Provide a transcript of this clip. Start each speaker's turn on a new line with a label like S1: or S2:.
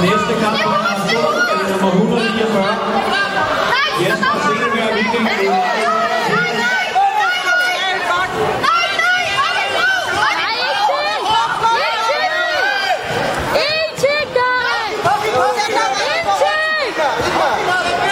S1: Næste kamp på er nummer 149. Jesper Seneberg Viking.
S2: En til, guys! En til!